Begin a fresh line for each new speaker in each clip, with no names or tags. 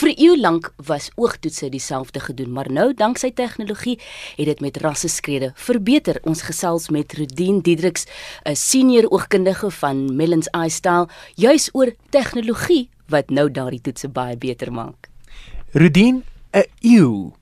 Vir eeu lank was oogtoetse dieselfde gedoen, maar nou danksy tegnologie het dit met rasseskrede verbeter. Ons gesels met Rudien Diedriks, 'n senior oogkundige van Mellons Eye Style, juis oor tegnologie wat nou daardie toetse baie beter maak.
Rudien, 'n eeu.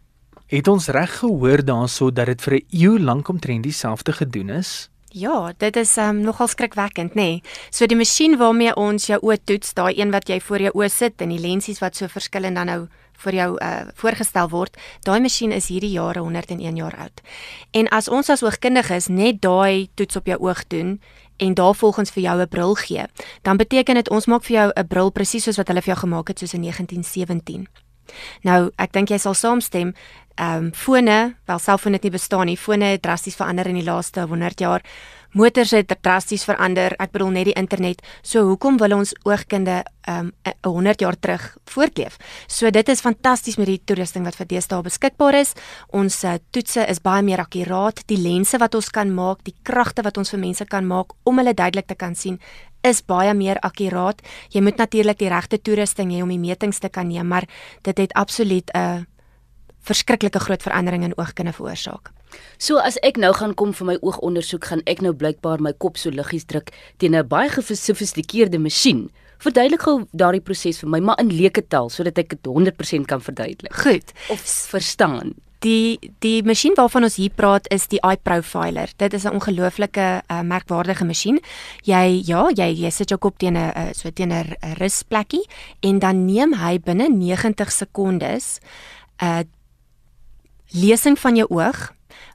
Het ons reg gehoor daaroor dat dit vir 'n eeu lank omtrent dieselfde gedoen is?
Ja, dit is um, nogal skrikwekkend, nê. Nee. So die masjien waarmee ons jou oë toets, daai een wat jy voor jou oë sit en die lensies wat so verskillend dan nou vir jou uh, voorgestel word, daai masjien is hierdie jare 101 jaar oud. En as ons as oogkundiges net daai toets op jou oog doen en daarvolgens vir jou 'n bril gee, dan beteken dit ons maak vir jou 'n bril presies soos wat hulle vir jou gemaak het soos in 1917. Nou, ek dink jy sal saamstem, ehm um, fone, wel selfone het nie bestaan nie. Fone het drasties verander in die laaste 100 jaar. Motors het drasties verander. Ek bedoel net die internet. So hoekom wil ons oogkunde ehm um, 100 jaar terug voortleef? So dit is fantasties met die toerusting wat vir deesdae beskikbaar is. Ons uh, toetse is baie meer akkuraat. Die lense wat ons kan maak, die kragte wat ons vir mense kan maak om hulle duidelik te kan sien, is baie meer akkuraat. Jy moet natuurlik die regte toerusting hê om die metings te kan neem, maar dit het absoluut 'n uh, verskriklike groot verandering in oogkunde veroorsaak.
So as ek nou gaan kom vir my oogondersoek, gaan ek nou blykbaar my kop so liggies druk teen 'n baie gesofistikeerde masjien. Verduidelik gou daardie proses vir my, maar in leuke taal sodat ek dit 100% kan verduidelik.
Goed,
of verstaan.
Die die masjien waarvan ons hier praat is die eye profiler. Dit is 'n ongelooflike uh, merkwaardige masjien. Jy ja, jy jy sit jou kop teen 'n uh, so teen 'n rusplekkie en dan neem hy binne 90 sekondes 'n uh, lesing van jou oog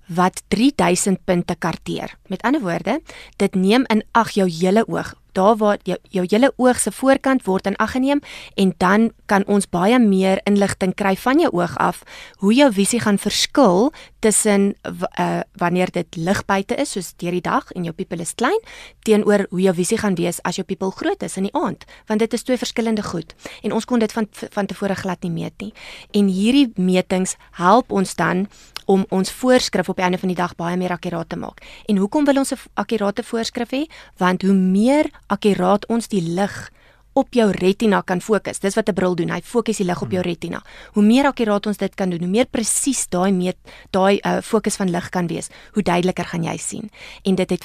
wat 3000 punte karteer. Met ander woorde, dit neem in ag jou hele oog daar waar jou jou hele oog se voorkant word in ag geneem en dan kan ons baie meer inligting kry van jou oog af hoe jou visie gaan verskil tussen uh, wanneer dit lig buite is soos deur die dag en jou pupil is klein teenoor hoe jou visie gaan wees as jou pupil groot is in die aand want dit is twee verskillende goed en ons kon dit van van tevore glad nie meet nie en hierdie metings help ons dan om ons voorskrif op die einde van die dag baie meer akkuraat te maak. En hoekom wil ons 'n akkurate voorskrif hê? Want hoe meer akkuraat ons die lig op jou retina kan fokus. Dis wat 'n bril doen. Hy fokus die lig op jou hmm. retina. Hoe meer akkuraat ons dit kan doen, hoe meer presies daai meet daai uh, fokus van lig kan wees, hoe duideliker gaan jy sien. En dit het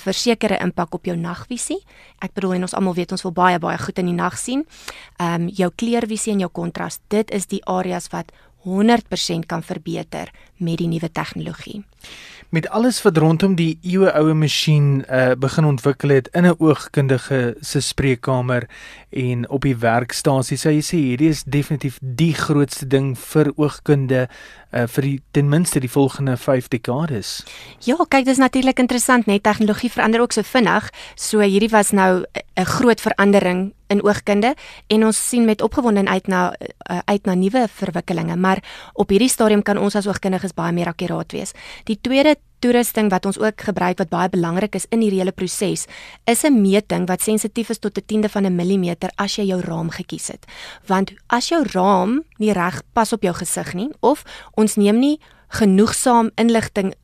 versekerde impak op jou nagvisie. Ek bedoel en ons almal weet ons wil baie baie goed in die nag sien. Ehm um, jou kleurvisie en jou kontras, dit is die areas wat 100% kan verbeter met die nuwe tegnologie.
Met alles wat rondom die eeue oue masjien uh, begin ontwikkel het in 'n oogkundige se spreekkamer en op die werkstasie, sou jy sê hierdie is definitief die grootste ding vir oogkunde uh, vir die ten minste die volgende 5 dekades.
Ja, kyk, dis natuurlik interessant, net tegnologie verander ook so vinnig. So hierdie was nou 'n groot verandering in oogkunde en ons sien met opgewondenheid uit na uit na nuwe verwikkelinge, maar op hierdie stadium kan ons as oogkundiges baie meer akkuraat wees. Die tweede toerusting wat ons ook gebruik wat baie belangrik is in hierdie hele proses, is 'n meting wat sensitief is tot 'n tiende van 'n millimeter as jy jou raam gekies het. Want as jou raam nie reg pas op jou gesig nie of ons neem nie genoegsaam inligting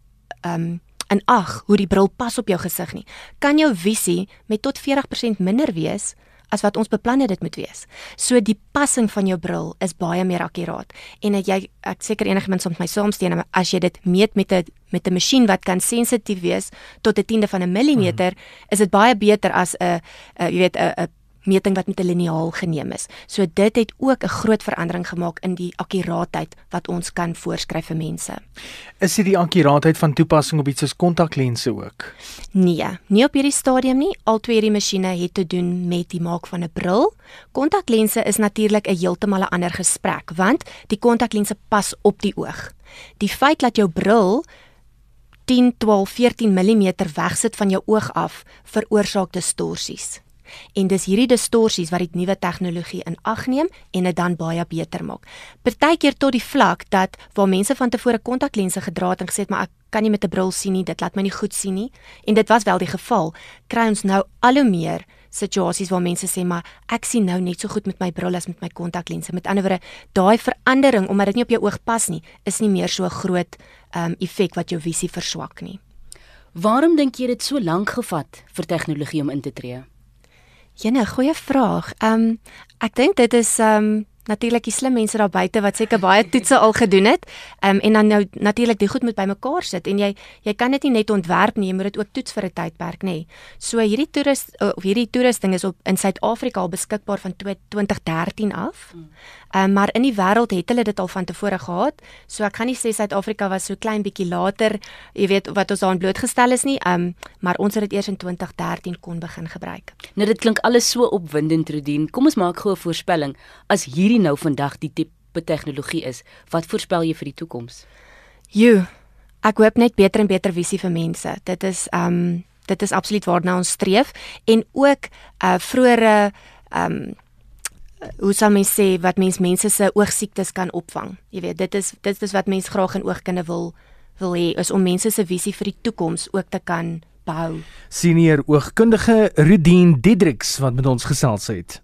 um in ag hoe die bril pas op jou gesig nie, kan jou visie met tot 40% minder wees as wat ons beplan het dit moet wees. So die passing van jou bril is baie meer akkuraat. En jy ek seker enigiemand soms my saamsteen as jy dit meet met 'n met 'n masjien wat kan sensitief wees tot 'n tiende van 'n millimeter, hmm. is dit baie beter as 'n jy weet 'n meting wat met 'n liniaal geneem is. So dit het ook 'n groot verandering gemaak in die akkuraatheid wat ons kan voorskryf vir mense.
Is dit die akkuraatheid van toepassing op iets soos kontaklense ook?
Nee, nie op hierdie stadium nie. Al twee hierdie masjiene het te doen met die maak van 'n bril. Kontaklense is natuurlik 'n heeltemal 'n ander gesprek want die kontaklense pas op die oog. Die feit dat jou bril 10, 12, 14 mm wegsit van jou oog af veroorsaak distorsies en dis hierdie distorsies wat die nuwe tegnologie in ag neem en dit dan baie beter maak. Partykeer tot die vlak dat waar mense van tevore kontaklense gedra het en gesê het maar ek kan nie met 'n bril sien nie, dit laat my nie goed sien nie en dit was wel die geval, kry ons nou al hoe meer situasies waar mense sê maar ek sien nou net so goed met my bril as met my kontaklense. Met ander woorde, daai verandering omdat dit nie op jou oog pas nie, is nie meer so groot um effek wat jou visie verswak nie.
Waarom dink jy dit so lank gevat vir tegnologie om in te tree?
Jene, goeie vraag. Ehm um, ek dink dit is ehm um, natuurlik die slim mense daar buite wat seker baie toetse al gedoen het. Ehm um, en dan nou natuurlik die goed moet bymekaar sit en jy jy kan dit nie net ontwerp nie, jy moet dit ook toets vir 'n tydperk, nê. So hierdie toerist of hierdie toerusting is op in Suid-Afrika al beskikbaar van 2013 af. Ehm um, maar in die wêreld het hulle dit al van tevore gehad. So ek gaan nie sê Suid-Afrika was so klein bietjie later, jy weet wat ons daarin blootgestel is nie. Ehm um, maar ons het dit eers in 2013 kon begin gebruik.
Nou dit klink alles so opwindend, Rudien. Kom ons maak gou 'n voorspelling. As hierdie nou vandag die tipe tegnologie is, wat voorspel jy vir die toekoms?
Jo, ek hoop net beter en beter visie vir mense. Dit is ehm um, dit is absoluut waarna ons streef en ook uh vroeëre ehm um, hoe sal mens sê wat mens mense se oogsiektes kan opvang. Jy weet, dit is dit is wat mens graag in oogkunde wil wil hê is om mense se visie vir die toekoms ook te kan behou.
Senior oogkundige Rudien Diedriks wat met ons gesels het.